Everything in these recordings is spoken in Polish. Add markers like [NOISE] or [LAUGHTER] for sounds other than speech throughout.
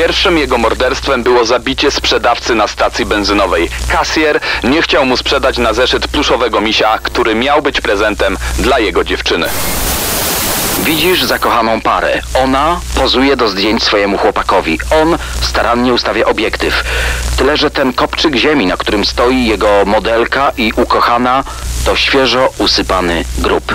Pierwszym jego morderstwem było zabicie sprzedawcy na stacji benzynowej. Kasjer nie chciał mu sprzedać na zeszyt pluszowego misia, który miał być prezentem dla jego dziewczyny. Widzisz zakochaną parę. Ona pozuje do zdjęć swojemu chłopakowi. On starannie ustawia obiektyw. Tyle, że ten kopczyk ziemi, na którym stoi jego modelka i ukochana, to świeżo usypany grób.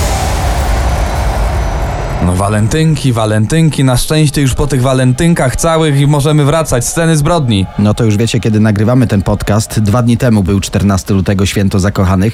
No walentynki, walentynki, na szczęście już po tych walentynkach całych i możemy wracać, sceny zbrodni. No to już wiecie, kiedy nagrywamy ten podcast. Dwa dni temu był 14 lutego, święto zakochanych.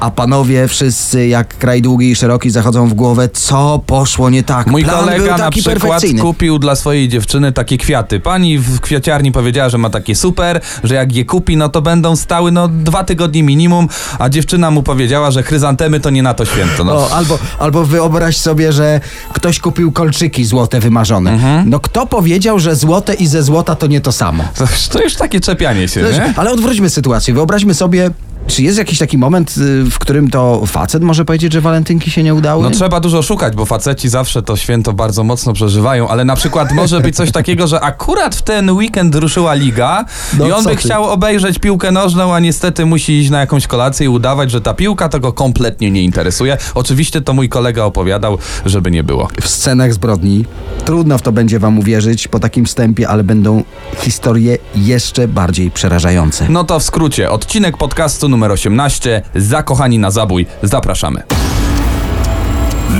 A panowie wszyscy, jak kraj długi i szeroki, zachodzą w głowę, co poszło nie tak. Mój Plan kolega na przykład kupił dla swojej dziewczyny takie kwiaty. Pani w kwiaciarni powiedziała, że ma takie super, że jak je kupi, no to będą stały no dwa tygodnie minimum, a dziewczyna mu powiedziała, że chryzantemy to nie na to święto. No. O, albo, albo wyobraź sobie, że ktoś kupił kolczyki złote wymarzone. Mhm. No kto powiedział, że złote i ze złota to nie to samo? To, to już takie czepianie się, nie? ale odwróćmy sytuację. Wyobraźmy sobie, czy jest jakiś taki moment, y, w którym to facet może powiedzieć, że walentynki się nie udały? No trzeba dużo szukać, bo faceci zawsze to święto bardzo mocno przeżywają, ale na przykład może być coś takiego, że akurat w ten weekend ruszyła liga No i on by ty? chciał obejrzeć piłkę nożną, a niestety musi iść na jakąś kolację i udawać, że ta piłka to go kompletnie nie interesuje. Oczywiście to mój kolega opowiadał, żeby nie było. w scenach zbrodni. Trudno w to będzie wam uwierzyć po takim wstępie, ale będą historie jeszcze bardziej przerażające. No to w skrócie, odcinek podcastu numer 18, Zakochani na zabój. Zapraszamy.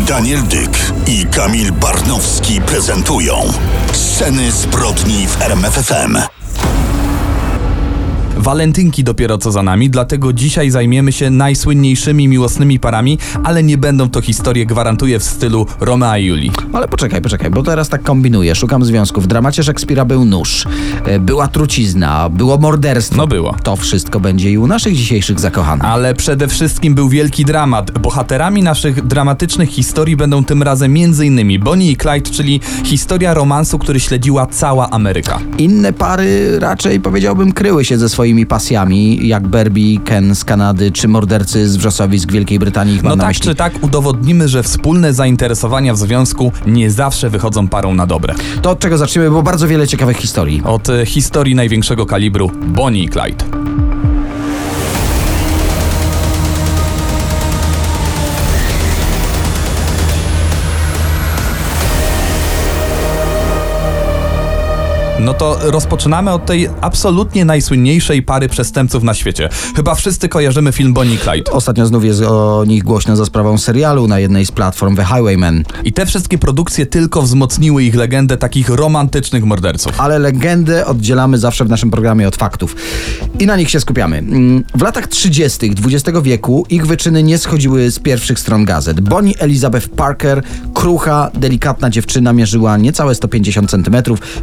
Daniel Dyk i Kamil Barnowski prezentują Sceny zbrodni w RMFFM. Walentynki dopiero co za nami, dlatego dzisiaj zajmiemy się najsłynniejszymi miłosnymi parami, ale nie będą to historie, gwarantuję, w stylu Romea i Julii. Ale poczekaj, poczekaj, bo teraz tak kombinuję, szukam związków. W dramacie Szekspira był nóż, e, była trucizna, było morderstwo. No było. To wszystko będzie i u naszych dzisiejszych zakochanych. Ale przede wszystkim był wielki dramat. Bohaterami naszych dramatycznych historii będą tym razem m.in. Bonnie i Clyde, czyli historia romansu, który śledziła cała Ameryka. Inne pary raczej powiedziałbym kryły się ze swoimi pasjami, jak Barbie, Ken z Kanady, czy mordercy z wrzosowisk Wielkiej Brytanii. No tak czy tak udowodnimy, że wspólne zainteresowania w związku nie zawsze wychodzą parą na dobre. To od czego zaczniemy, bo bardzo wiele ciekawych historii. Od e, historii największego kalibru Bonnie i Clyde. No to rozpoczynamy od tej absolutnie najsłynniejszej pary przestępców na świecie. Chyba wszyscy kojarzymy film Bonnie Clyde. Ostatnio znów jest o nich głośno za sprawą serialu na jednej z platform The Highwaymen. I te wszystkie produkcje tylko wzmocniły ich legendę takich romantycznych morderców. Ale legendę oddzielamy zawsze w naszym programie od faktów. I na nich się skupiamy. Mm, W latach 30. XX wieku ich wyczyny nie schodziły z pierwszych stron gazet. Bonnie Elizabeth Parker, krucha, delikatna dziewczyna, mierzyła niecałe 150 cm,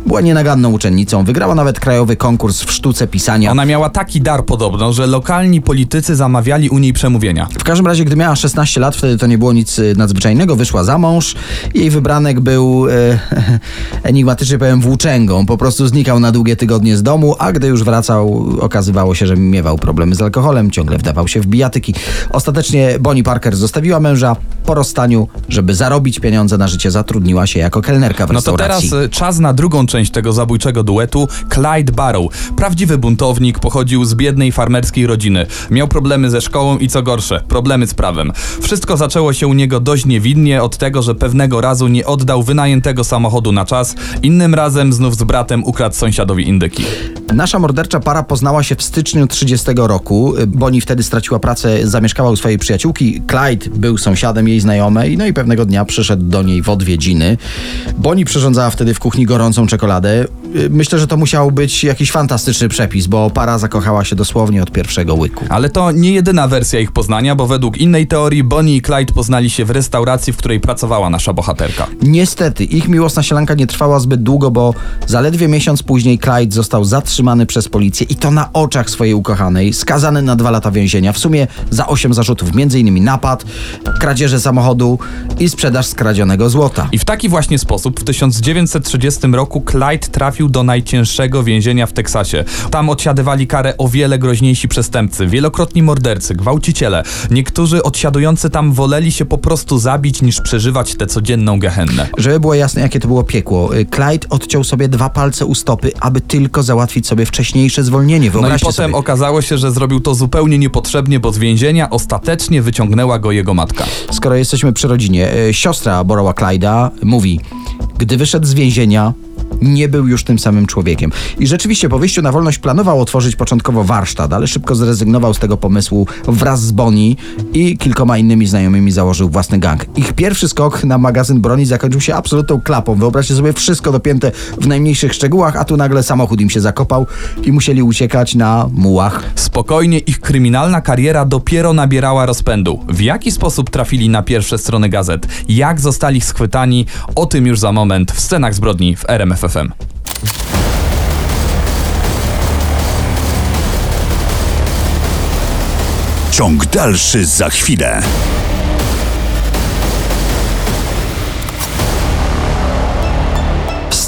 była nienaganną uczennicą, wygrała nawet krajowy konkurs w sztuce pisania. Ona miała taki dar podobno, że lokalni politycy zamawiali u niej przemówienia. W każdym razie, gdy miała 16 lat, wtedy to nie było nic y, nadzwyczajnego, wyszła za mąż. Jej wybranek był, e, [LAUGHS] enigmatycznie powiem, włóczęgą. Po prostu znikał na długie tygodnie z domu, a gdy już wracał, okazywało się, że miewał problemy z alkoholem, ciągle wdawał się w bijatyki. Ostatecznie Bonnie Parker zostawiła męża po rozstaniu, żeby zarobić pieniądze na życie, zatrudniła się jako kelnerka w No to restauracji. teraz e, czas na drugą część tego zabójczego duetu. Clyde Barrow. Prawdziwy buntownik, pochodził z biednej farmerskiej rodziny. Miał problemy ze szkołą i co gorsze, problemy z prawem. Wszystko zaczęło się u niego dość niewinnie od tego, że pewnego razu nie oddał wynajętego samochodu na czas. Innym razem znów z bratem ukradł sąsiadowi indyki. Nasza mordercza para poznała się w styczniu 30 roku. Bonnie wtedy straciła pracę, zamieszkała u swojej przyjaciółki. Clyde był sąsiadem jej znajomej, no i pewnego dnia przyszedł do niej w odwiedziny. Bonnie przyrządzała wtedy w kuchni gorącą czekoladę. Myślę, że to musiał być jakiś fantastyczny przepis, bo para zakochała się dosłownie od pierwszego łyku. Ale to nie jedyna wersja ich poznania, bo według innej teorii Bonnie i Clyde poznali się w restauracji, w której pracowała nasza bohaterka. Niestety, ich miłosna sielanka nie trwała zbyt długo, bo zaledwie miesiąc później Clyde został zatrzymany przez policję i to na oczach swojej ukochanej, skazany na dwa lata więzienia, w sumie za osiem zarzutów, m.in. napad, kradzieże samochodu i sprzedaż skradzionego złota. I w taki właśnie sposób w 1930 roku Clyde trafił do najcięższego więzienia w Teksasie. Tam odsiadywali karę o wiele groźniejsi przestępcy, wielokrotni mordercy, gwałciciele. Niektórzy odsiadujący tam woleli się po prostu zabić niż przeżywać tę codzienną gehennę. Żeby było jasne, jakie to było piekło, y, Clyde odciął sobie dwa palce u stopy, aby tylko załatwić sobie wcześniejsze zwolnienie. No i Wyobraźcie potem sobie. okazało się, że zrobił to zupełnie niepotrzebnie, bo z więzienia ostatecznie wyciągnęła go jego matka. Skoro jesteśmy przy rodzinie, y, siostra Boroła Clyda mówi, gdy wyszedł z więzienia, nie był już tym samym człowiekiem. I rzeczywiście po wyjściu na wolność planował otworzyć początkowo warsztat, ale szybko zrezygnował z tego pomysłu wraz z Bonnie i kilkoma innymi znajomymi założył własny gang. Ich pierwszy skok na magazyn broni zakończył się absolutną klapą. Wyobraźcie sobie wszystko dopięte w najmniejszych szczegółach, a tu nagle samochód im się zakopał i musieli uciekać na mułach. Spokojnie ich kryminalna kariera dopiero nabierała rozpędu. W jaki sposób trafili na pierwsze strony gazet? Jak zostali schwytani? O tym już za moment w scenach zbrodni w RMFFM. Ciąg dalszy za chwilę.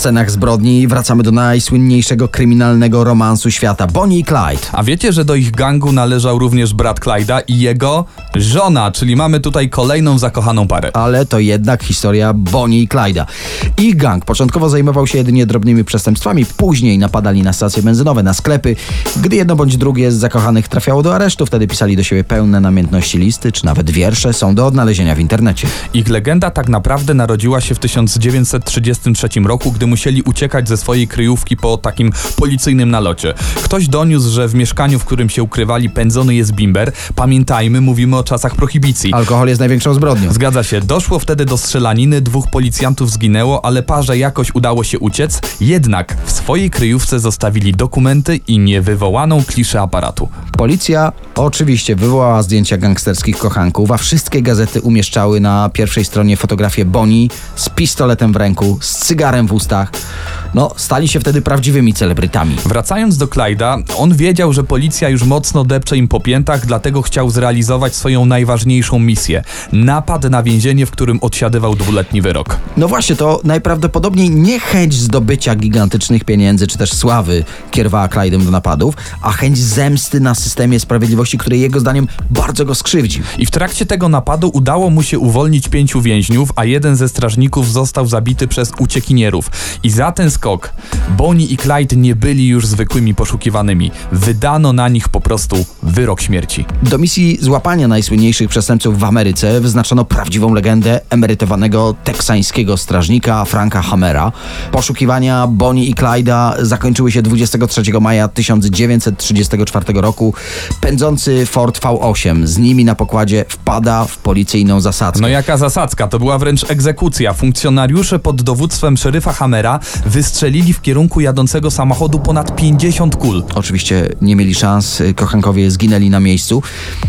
Scenach zbrodni wracamy do najsłynniejszego kryminalnego romansu świata Bonnie i Clyde. A wiecie, że do ich gangu należał również brat Clyda i jego żona, czyli mamy tutaj kolejną zakochaną parę. ale to jednak historia Bonnie i Clyda. Ich gang początkowo zajmował się jedynie drobnymi przestępstwami, później napadali na stacje benzynowe, na sklepy. Gdy jedno bądź drugie z zakochanych trafiało do aresztu, wtedy pisali do siebie pełne namiętności listy, czy nawet wiersze są do odnalezienia w internecie. Ich legenda tak naprawdę narodziła się w 1933 roku, gdy musieli uciekać ze swojej kryjówki po takim policyjnym nalocie. Ktoś doniósł, że w mieszkaniu, w którym się ukrywali, pędzony jest bimber. Pamiętajmy, mówimy o czasach prohibicji. Alkohol jest największą zbrodnią. Zgadza się, doszło wtedy do strzelaniny, dwóch policjantów zginęło, ale parze jakoś udało się uciec. Jednak w swojej kryjówce zostawili dokumenty i niewywołaną kliszę aparatu. Policja oczywiście wywołała zdjęcia gangsterskich kochanków, a wszystkie gazety umieszczały na pierwszej stronie fotografię Bonnie z pistoletem w ręku, z cygarem w ustach. No, stali się wtedy prawdziwymi celebrytami. Wracając do Clyda, on wiedział, że policja już mocno depcze im po piętach, dlatego chciał zrealizować swoją najważniejszą misję. Napad na więzienie, w którym odsiadywał dwuletni wyrok. No właśnie, to najprawdopodobniej nie chęć zdobycia gigantycznych pieniędzy czy też sławy kierowała Clyde'em do napadów, a chęć zemsty na systemie sprawiedliwości, który jego zdaniem bardzo go skrzywdził. I w trakcie tego napadu udało mu się uwolnić pięciu więźniów, a jeden ze strażników został zabity przez uciekinierów. I za ten skok Bonnie i Clyde nie byli już zwykłymi poszukiwanymi. Wydano na nich po prostu wyrok śmierci. Do misji złapania najsłynniejszych przestępców w Ameryce wyznaczono prawdziwą legendę emerytowanego teksańskiego strażnika Franka Hammera. Poszukiwania Bonnie i Clyda zakończyły się 23 maja 1934 roku. Pędzący Ford V8 z nimi na pokładzie wpada w policyjną zasadzkę. No jaka zasadzka, to była wręcz egzekucja. Funkcjonariusze pod dowództwem szeryfa Hammera wystrzelili w kierunku jadącego samochodu ponad 50 kul. Oczywiście nie mieli szans, y, kochankowie zginęli na miejscu.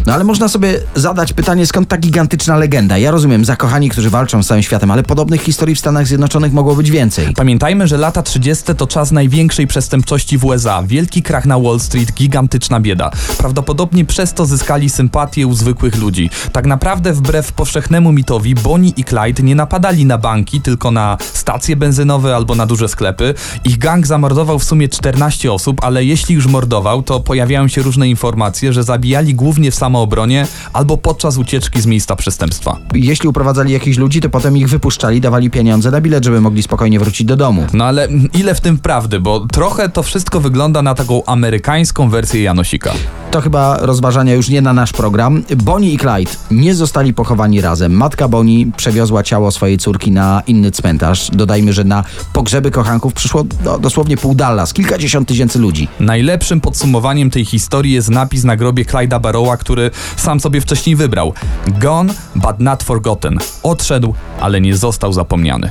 No ale można sobie zadać pytanie, skąd ta gigantyczna legenda? Ja rozumiem, zakochani, którzy walczą z całym światem, ale podobnych historii w Stanach Zjednoczonych mogło być więcej. Pamiętajmy, że lata 30. to czas największej przestępczości w USA. Wielki krach na Wall Street, gigantyczna bieda. Prawdopodobnie przez to zyskali sympatię u zwykłych ludzi. Tak naprawdę wbrew powszechnemu mitowi Bonnie i Clyde nie napadali na banki, tylko na stacje benzynowe albo na duże sklepy. Ich gang zamordował w sumie 14 osób, ale jeśli już mordował, to pojawiają się różne informacje, że zabijali głównie w samoobronie albo podczas ucieczki z miejsca przestępstwa. Jeśli uprowadzali jakichś ludzi, to potem ich wypuszczali, dawali pieniądze na bilet, żeby mogli spokojnie wrócić do domu. No ale ile w tym prawdy, bo trochę to wszystko wygląda na taką amerykańską wersję Janosika. To chyba rozważania już nie na nasz program. Bonnie i Clyde nie zostali pochowani razem. Matka Bonnie przewiozła ciało swojej córki na inny cmentarz. Dodajmy, że na pogrzeby kochanków przyszło do, dosłownie pół Dallas, kilkadziesiąt tysięcy ludzi. Najlepszym podsumowaniem tej historii jest napis na grobie Clyda Barrowa, który sam sobie wcześniej wybrał. Gone, but not forgotten. Odszedł, ale nie został zapomniany.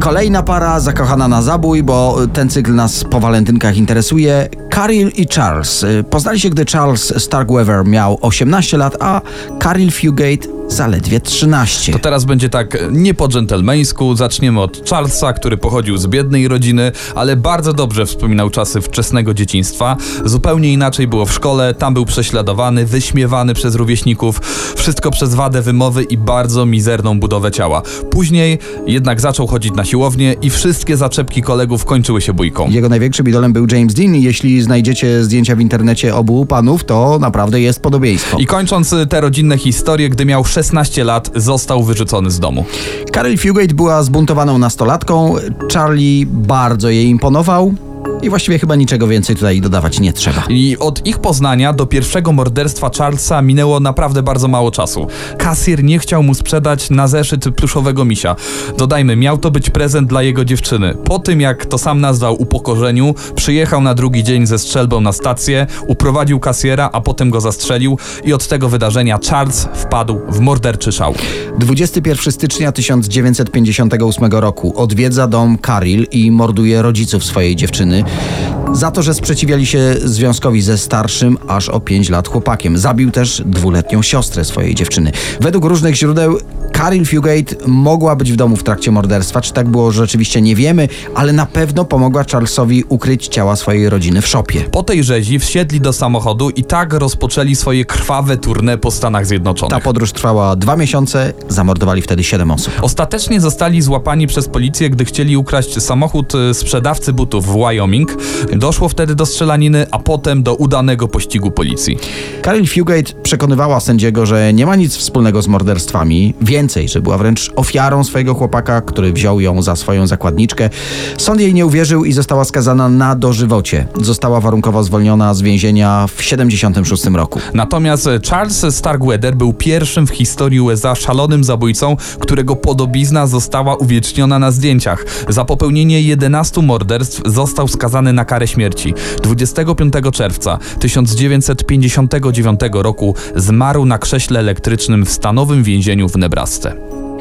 Kolejna para zakochana na zabój, bo ten cykl nas po walentynkach interesuje. Caril i Charles. Y, Poznali się, gdy Charles Starkweather miał 18 lat, a Caril Fugate zaledwie 13. To teraz będzie tak nie po dżentelmeńsku. Zaczniemy od Charlesa, który pochodził z biednej rodziny, ale bardzo dobrze wspominał czasy wczesnego dzieciństwa. Zupełnie inaczej było w szkole, tam był prześladowany, wyśmiewany przez rówieśników. Wszystko przez wadę wymowy i bardzo mizerną budowę ciała. Później jednak zaczął chodzić na siłownię i wszystkie zaczepki kolegów kończyły się bójką. Jego największym idolem był James Dean jeśli znajdziecie zdjęcia w internecie obu panów, to naprawdę jest podobieństwo. I kończąc te rodzinne historie, gdy miał 16 lat, został wyrzucony z domu. Carol Fugate była zbuntowaną nastolatką, Charlie bardzo jej imponował i właściwie chyba niczego więcej tutaj dodawać nie trzeba. I od ich poznania do pierwszego morderstwa Charlesa minęło naprawdę bardzo mało czasu. Kasjer nie chciał mu sprzedać na zeszyt pluszowego misia. Dodajmy, miał to być prezent dla jego dziewczyny. Po tym, jak to sam nazwał upokorzeniu, przyjechał na drugi dzień ze strzelbą na stację, uprowadził kasjera, a potem go zastrzelił i od tego wydarzenia Charles wpadł w morderczy szał. 21 stycznia 1958 roku odwiedza dom Caril i morduje rodziców swojej dziewczyny za to, że sprzeciwiali się związkowi ze starszym aż o 5 lat chłopakiem. Zabił też dwuletnią siostrę swojej dziewczyny. Według różnych źródeł Caril Fugate mogła być w domu w trakcie morderstwa. Czy tak było rzeczywiście nie wiemy, ale na pewno pomogła Charlesowi ukryć ciała swojej rodziny w szopie. Po tej rzezi wsiedli do samochodu i tak rozpoczęli swoje krwawe tournée po Stanach Zjednoczonych. Ta podróż trwała dwa miesiące, zamordowali wtedy siedem osób. Ostatecznie zostali złapani przez policję, gdy chcieli ukraść samochód y, sprzedawcy butów w Wyoming. Doszło wtedy do strzelaniny, a potem do udanego pościgu policji. Carol Fugate przekonywała sędziego, że nie ma nic wspólnego z morderstwami. Więcej, że była wręcz ofiarą swojego chłopaka, który wziął ją za swoją zakładniczkę. Sąd jej nie uwierzył i została skazana na dożywocie. Została warunkowo zwolniona z więzienia w 76 roku. Natomiast Charles Starkweather był pierwszym w historii USA szalonym zabójcą, którego podobizna została uwieczniona na zdjęciach. Za popełnienie 11 morderstw został skazany na karę śmierci. 25 czerwca 1959 roku zmarł na krześle elektrycznym w stanowym więzieniu w Nebrasce.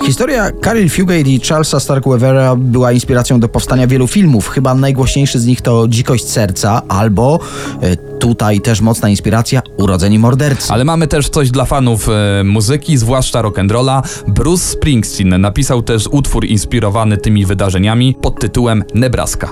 Historia Carol Fugate i Charlesa Starkweathera była inspiracją do powstania wielu filmów. Chyba najgłośniejszy z nich to Dzikość Serca albo e, tutaj też mocna inspiracja Urodzeni Mordercy. Ale mamy też coś dla fanów e, muzyki, zwłaszcza rock'n'rolla. Bruce Springsteen napisał też utwór inspirowany tymi wydarzeniami pod tytułem Nebraska.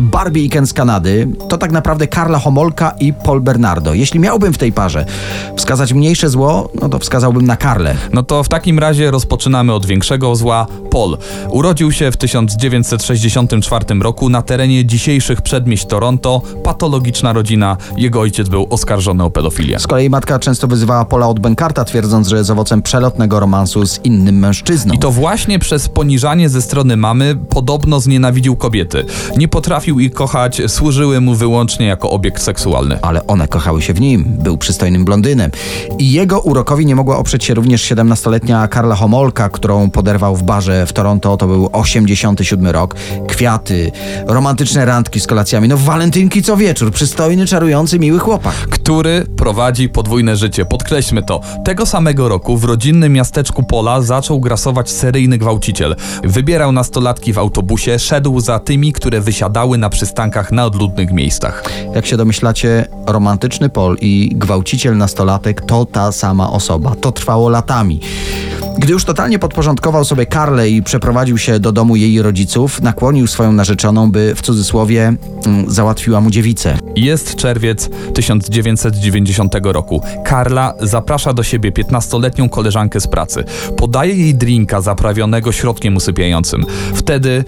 Barbie i Ken z Kanady to tak naprawdę Karla Homolka i Paul Bernardo. Jeśli miałbym w tej parze wskazać mniejsze zło, no to wskazałbym na Karlę. No to w takim razie rozpoczynamy od większego zła. Paul urodził się w 1964 roku na terenie dzisiejszych przedmieść Toronto. Patologiczna rodzina. Jego ojciec był oskarżony o pedofilię. Z kolei matka często wyzywała Paula od Benkarta, twierdząc, że jest owocem przelotnego romansu z innym mężczyzną. I to właśnie przez poniżanie ze strony mamy podobno znienawidził kobiety. Nie potrafił ich kochać, służyły mu wyłącznie jako obiekt seksualny. ale one kochały się w nim. Był przystojnym blondynem. I jego urokowi nie mogła oprzeć się również 17-letnia Karla Homolka, którą poderwał w barze w Toronto. To był 87 rok. Kwiaty, romantyczne randki z kolacjami. No walentynki co wieczór. Przystojny, czarujący, miły chłopak. który prowadzi podwójne życie. Podkreślmy to. Tego samego roku w rodzinnym miasteczku Pola zaczął grasować seryjny gwałciciel. Wybierał nastolatki w autobusie, szedł za tymi, które wysiadały na przystankach na odludnych miejscach. Jak się domyślacie, romantyczny Pol i gwałciciel nastolatek to ta sama osoba. To trwało latami. Gdy już totalnie podporządkował sobie Karlę i przeprowadził się do domu jej rodziców, nakłonił swoją narzeczoną, by w cudzysłowie mm, załatwiła mu dziewicę. Jest czerwiec 1990 roku. Karla zaprasza do siebie 15-letnią koleżankę z pracy. Podaje jej drinka zaprawionego środkiem usypiającym. Wtedy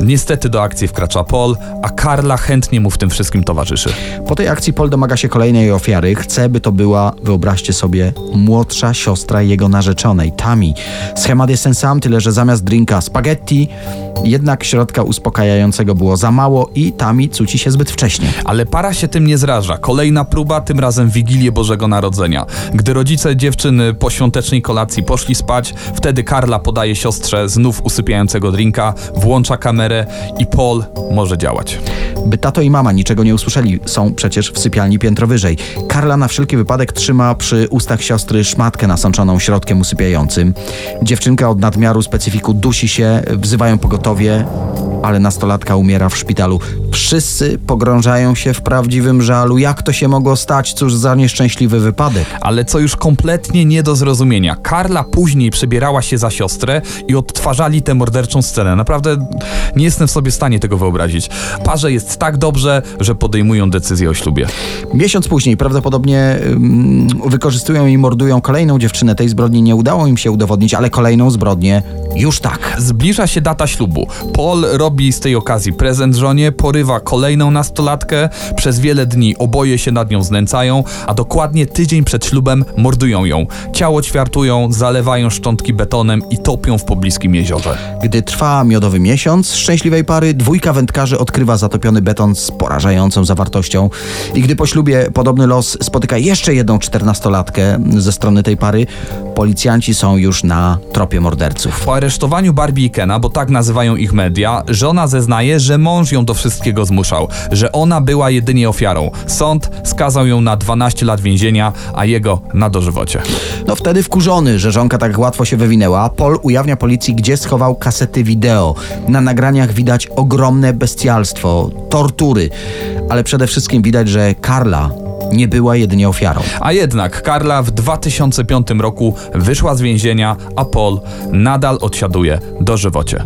niestety do akcji wkracza Paul, a Karla chętnie mu w tym wszystkim towarzyszy. Po tej akcji Paul domaga się kolejnej ofiary. Chce, by to była, wyobraźcie sobie, młodsza siostra jego narzeczonej, Tami. Schemat jest ten sam, tyle że zamiast drinka spaghetti, jednak środka uspokajającego było za mało i Tami cuci się zbyt wcześnie. Ale para się tym nie zraża. Kolejna próba, tym razem Wigilię Bożego Narodzenia. Gdy rodzice dziewczyny po świątecznej kolacji poszli spać, wtedy Karla podaje siostrze znów usypiającego drinka, włącza kamerę i Paul może działać. By tato i mama niczego nie usłyszeli, są przecież w sypialni piętro wyżej. Karla na wszelki wypadek trzyma przy ustach siostry szmatkę nasączoną środkiem usypiającym. Dziewczynka od nadmiaru specyfiku dusi się, wzywają pogotowie, ale nastolatka umiera w szpitalu. Wszyscy pogrążają się w prawdziwym żalu. Jak to się mogło stać? Cóż za nieszczęśliwy wypadek. Ale co już kompletnie nie do zrozumienia. Karla później przebierała się za siostrę i odtwarzali tę morderczą scenę. Naprawdę nie jestem w sobie w stanie tego wyobrazić. Parze jest tak dobrze, że podejmują decyzję o ślubie. Miesiąc później prawdopodobnie ym, wykorzystują i mordują kolejną dziewczynę. Tej zbrodni nie udało im się udowodnić, ale kolejną zbrodnię już tak. Zbliża się data ślubu. Paul robi z tej okazji prezent żonie, porywa kolejną nastolatkę. Przez wiele dni oboje się nad nią znęcają, a dokładnie tydzień przed ślubem mordują ją. Ciało ćwiartują, zalewają szczątki betonem i topią w pobliskim jeziorze. Gdy trwa miodowy miesiąc szczęśliwej pary, dwójka wędkarzy odkrywa zatopiony beton z porażającą zawartością. I gdy po ślubie podobny los spotyka jeszcze jedną czternastolatkę ze strony tej pary, policjanci są już na tropie morderców. Po aresztowaniu Barbie i Kena, bo tak nazywają ich media, żona zeznaje, że mąż ją do wszystkiego zmuszał, że ona była jedynie ofiarą. Sąd skazał ją na 12 lat więzienia, a jego na dożywocie. No wtedy wkurzony, że żonka tak łatwo się wywinęła, Paul ujawnia policji, gdzie schował kasety wideo. Na nagraniach widać ogromne bestialstwo, tortury, ale przede wszystkim widać, że Karla nie była jedynie ofiarą. A jednak Karla w 2005 roku wyszła z więzienia, a Paul nadal odsiaduje dożywocie.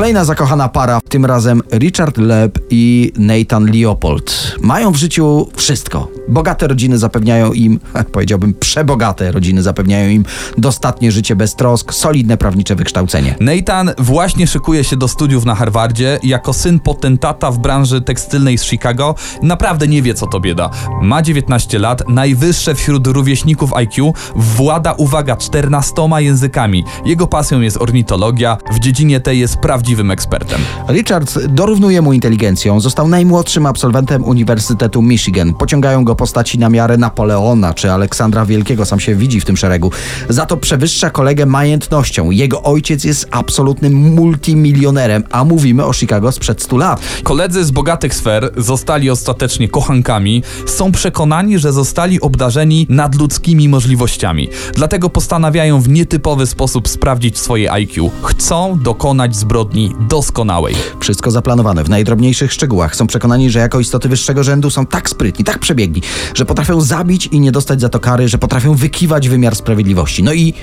Kolejna zakochana para, tym razem Richard Leb i Nathan Leopold. Mają w życiu wszystko. Bogate rodziny zapewniają im, [LAUGHS] powiedziałbym przebogate rodziny zapewniają im dostatnie życie bez trosk, solidne prawnicze wykształcenie. Nathan właśnie szykuje się do studiów na Harvardzie. Jako syn potentata w branży tekstylnej z Chicago naprawdę nie wie, co to bieda. Ma 19 lat, najwyższe wśród rówieśników IQ, włada, uwaga, 14 językami. Jego pasją jest ornitologia, w dziedzinie tej jest prawdziwym ekspertem. Richard dorównuje mu inteligencją, został najmłodszym absolwentem Uniwersytetu Michigan. Pociągają go postaci na miarę Napoleona czy Aleksandra Wielkiego, sam się widzi w tym szeregu. Za to przewyższa kolegę majętnością. Jego ojciec jest absolutnym multimilionerem, a mówimy o Chicago sprzed 100 lat. Koledzy z bogatych sfer zostali ostatecznie kochankami, są przekonani, że zostali obdarzeni nadludzkimi możliwościami. Dlatego postanawiają w nietypowy sposób sprawdzić swoje IQ. Chcą dokonać zbrodni doskonałej. Wszystko zaplanowane w najdrobniejszych szczegółach. Są przekonani, że jako istoty wyższego rzędu są tak sprytni, tak przebiegli, że potrafią zabić i nie dostać za to kary, że potrafią wykiwać wymiar sprawiedliwości. No i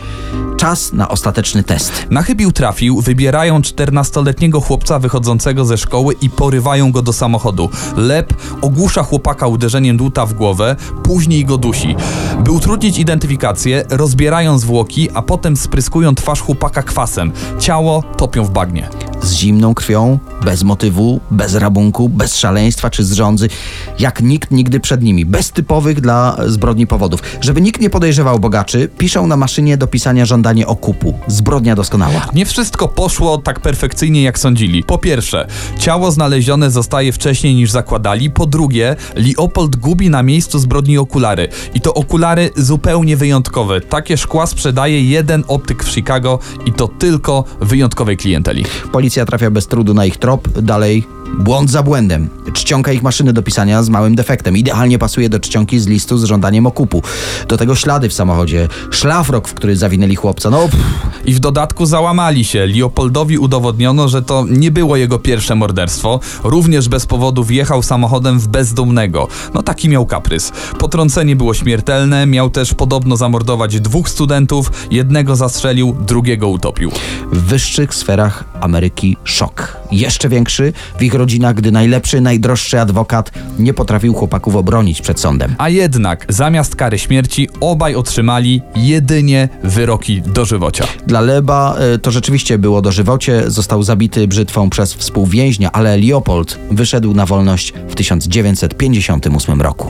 czas na ostateczny test. Na chybił trafił, wybierają 14-letniego chłopca wychodzącego ze szkoły i porywają go do samochodu. Lep ogłusza chłopaka uderzeniem dłuta w głowę, później go dusi. By utrudnić identyfikację, rozbierają zwłoki, a potem spryskują twarz chłopaka kwasem. Ciało topią w bagnie. Z zimną krwią, bez motywu, bez rabunku, bez szaleństwa czy zrządzy, jak nikt nigdy przed nimi, bez typowych dla zbrodni powodów. Żeby nikt nie podejrzewał bogaczy, piszą na maszynie do pisania żądanie okupu. Zbrodnia doskonała. Nie wszystko poszło tak perfekcyjnie, jak sądzili. Po pierwsze, ciało znalezione zostaje wcześniej niż zakładali. Po drugie, Leopold gubi na miejscu zbrodni okulary. I to okulary zupełnie wyjątkowe. Takie szkła sprzedaje jeden optyk w Chicago i to tylko wyjątkowej klienteli. Policja trafia bez trudu na ich trop, dalej Błąd za błędem. Czcionka ich maszyny do pisania z małym defektem. Idealnie pasuje do czcionki z listu z żądaniem okupu. Do tego ślady w samochodzie. Szlafrok, w który zawinęli chłopca. No, pff, I w dodatku załamali się. Leopoldowi udowodniono, że to nie było jego pierwsze morderstwo. Również bez powodu wjechał samochodem w bezdomnego. No taki miał kaprys. Potrącenie było śmiertelne, miał też podobno zamordować dwóch studentów, jednego zastrzelił, drugiego utopił. w wyższych sferach Ameryki szok. Jeszcze większy w ich rodzinach, gdy najlepszy, najdroższy adwokat nie potrafił chłopaków obronić przed sądem. A jednak zamiast kary śmierci obaj otrzymali jedynie wyroki dożywocia. Dla Leba y, to rzeczywiście było dożywocie, został zabity brzytwą przez współwięźnia, ale Leopold wyszedł na wolność w 1958 roku.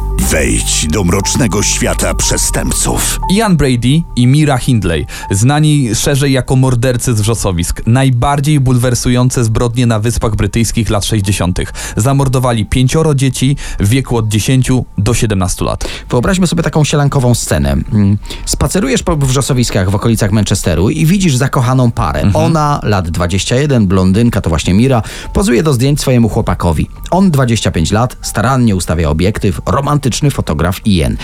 Wejdź do mrocznego świata przestępców. Ian Brady i Mira Hindley, znani szerzej jako mordercy z wrzosowisk, najbardziej bulwersujące zbrodnie na Wyspach Brytyjskich lat 60. Zamordowali pięcioro dzieci w wieku od 10 do 17 lat. Wyobraźmy sobie taką sielankową scenę. Mm, Spacerujesz po wrzosowiskach w okolicach Manchesteru i widzisz zakochaną parę. Ona, lat 21, blondynka, to właśnie Mira, pozuje do zdjęć swojemu chłopakowi. On 25 lat, starannie ustawia obiektyw, romantyczny fotograf Ian.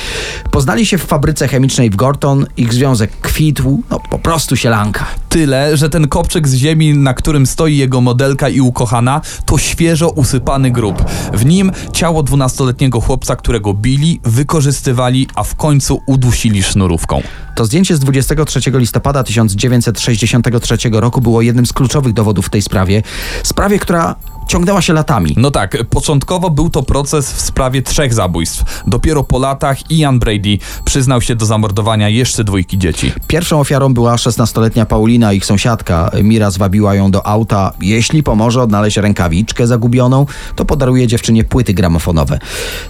Poznali się w fabryce chemicznej w Gorton, ich związek kwitł, no po prostu sielanka. Tyle, że ten kopczyk z ziemi, na którym stoi jego modelka i ukochana, to świeżo usypany grób. W nim ciało 12-letniego chłopca, którego bili, wykorzystywali, a w końcu udusili sznurówką. To zdjęcie z 23 listopada 1963 roku było jednym z kluczowych dowodów w tej sprawie. Sprawie, która ciągnęła się latami. No tak, początkowo był to proces w sprawie trzech zabójstw. Dopiero po latach Ian Brady przyznał się do zamordowania jeszcze dwójki dzieci. Pierwszą ofiarą była 16-letnia Paulina, ich sąsiadka. Mira zwabiła ją do auta. Jeśli pomoże odnaleźć rękawiczkę zagubioną, to podaruje dziewczynie płyty gramofonowe.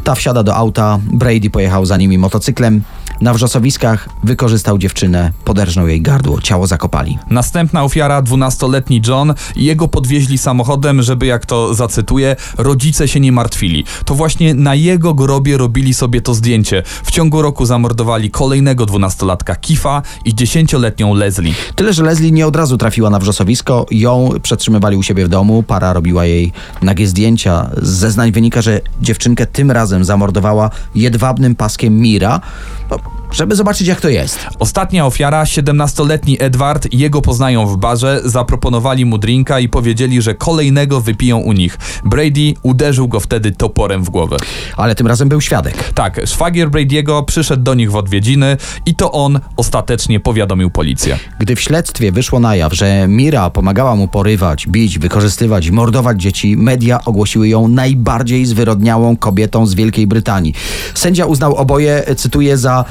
Ta wsiada do auta, Brady pojechał za nimi motocyklem. Na wrzosowiskach wykorzystał dziewczynę, poderżnął jej gardło, ciało zakopali. Następna ofiara, 12-letni John, jego podwieźli samochodem, żeby, jak to zacytuję, rodzice się nie martwili. To właśnie na jego grobie robili sobie to zdjęcie. W ciągu roku zamordowali kolejnego 12-latka Kifa i 10-letnią Leslie. Tyle, że Leslie nie od razu trafiła na wrzosowisko, ją przetrzymywali u siebie w domu, para robiła jej nagie zdjęcia. Z zeznań wynika, że dziewczynkę tym razem zamordowała jedwabnym paskiem Mira, no, żeby zobaczyć jak to jest. Ostatnia ofiara, 17-letni Edward, jego poznają w barze, zaproponowali mu drinka i powiedzieli, że kolejnego wypiją u nich. Brady uderzył go wtedy toporem w głowę. Ale tym razem był świadek. Tak, szwagier Brady'ego przyszedł do nich w odwiedziny i to on ostatecznie powiadomił policję. Gdy w śledztwie wyszło na jaw, że Mira pomagała mu porywać, bić, wykorzystywać i mordować dzieci, media ogłosiły ją najbardziej zwyrodniałą kobietą z Wielkiej Brytanii. Sędzia uznał oboje, cytuję, za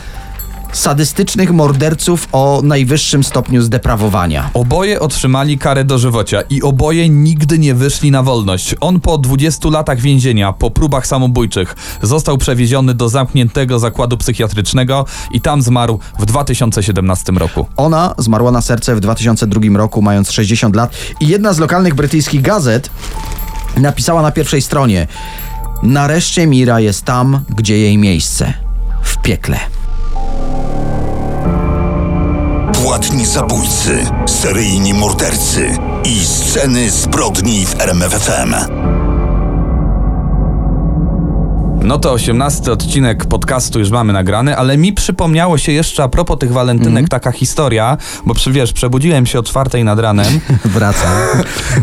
sadystycznych morderców o najwyższym stopniu zdeprawowania. Oboje otrzymali karę dożywocia i oboje nigdy nie wyszli na wolność. On po 20 latach więzienia, po próbach samobójczych, został przewieziony do zamkniętego zakładu psychiatrycznego i tam zmarł w 2017 roku. Ona zmarła na serce w 2002 roku, mając 60 lat i jedna z lokalnych brytyjskich gazet napisała na pierwszej stronie Nareszcie Mira jest tam, gdzie jej miejsce. W piekle. Płatni zabójcy, seryjni mordercy i sceny zbrodni w RMFFM. No to 18 odcinek podcastu już mamy nagrany, ale mi przypomniało się jeszcze a propos tych walentynek taka historia, bo przy, wiesz, przebudziłem się o czwartej nad ranem. [LAUGHS] Wraca.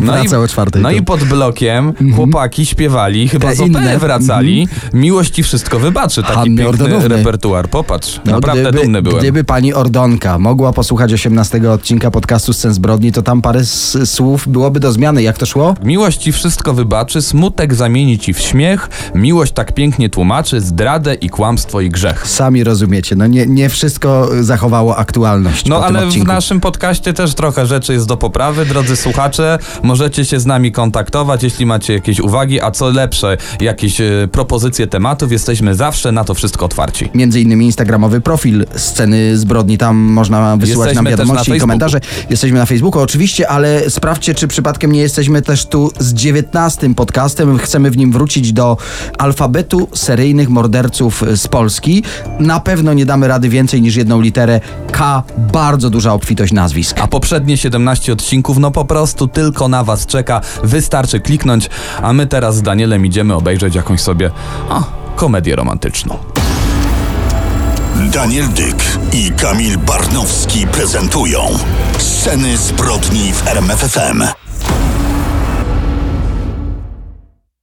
Wraca o czwartej. no to- i pod blokiem chłopaki śpiewali, chyba Te z opery wracali. Miłość ci wszystko wybaczy, taki Hanny piękny Ordonówny. repertuar. Popatrz, No, naprawdę gdyby, dumny byłem. Gdyby pani Ordonka mogła posłuchać 18 odcinka podcastu Scen Zbrodni, to tam parę słów byłoby do zmiany. Jak to szło? Miłość ci wszystko wybaczy, smutek zamieni ci w śmiech, miłość tak piękna pięknie tłumaczy zdradę i kłamstwo i grzech. Sami rozumiecie, no nie, nie wszystko zachowało aktualność No ale w naszym podcaście też trochę rzeczy jest do poprawy. Drodzy słuchacze, możecie się z nami kontaktować, jeśli macie jakieś uwagi, a co lepsze, jakieś e, propozycje tematów, jesteśmy zawsze na to wszystko otwarci. Między innymi instagramowy profil sceny zbrodni, tam można wysyłać Jesteśmy nam wiadomości i komentarze. Jesteśmy na Facebooku oczywiście, ale sprawdźcie, czy przypadkiem nie jesteśmy też tu z dziewiętnastym podcastem. Chcemy w nim wrócić do alfabetu seryjnych morderców z Polski. Na pewno nie damy rady więcej niż jedną literę K. Bardzo duża obfitość nazwisk. A poprzednie 17 odcinków, no po prostu tylko na was czeka. Wystarczy kliknąć, a my teraz z Danielem idziemy obejrzeć jakąś sobie o, komedię romantyczną. Daniel Dyk i Kamil Barnowski prezentują Sceny zbrodni w RMFFM.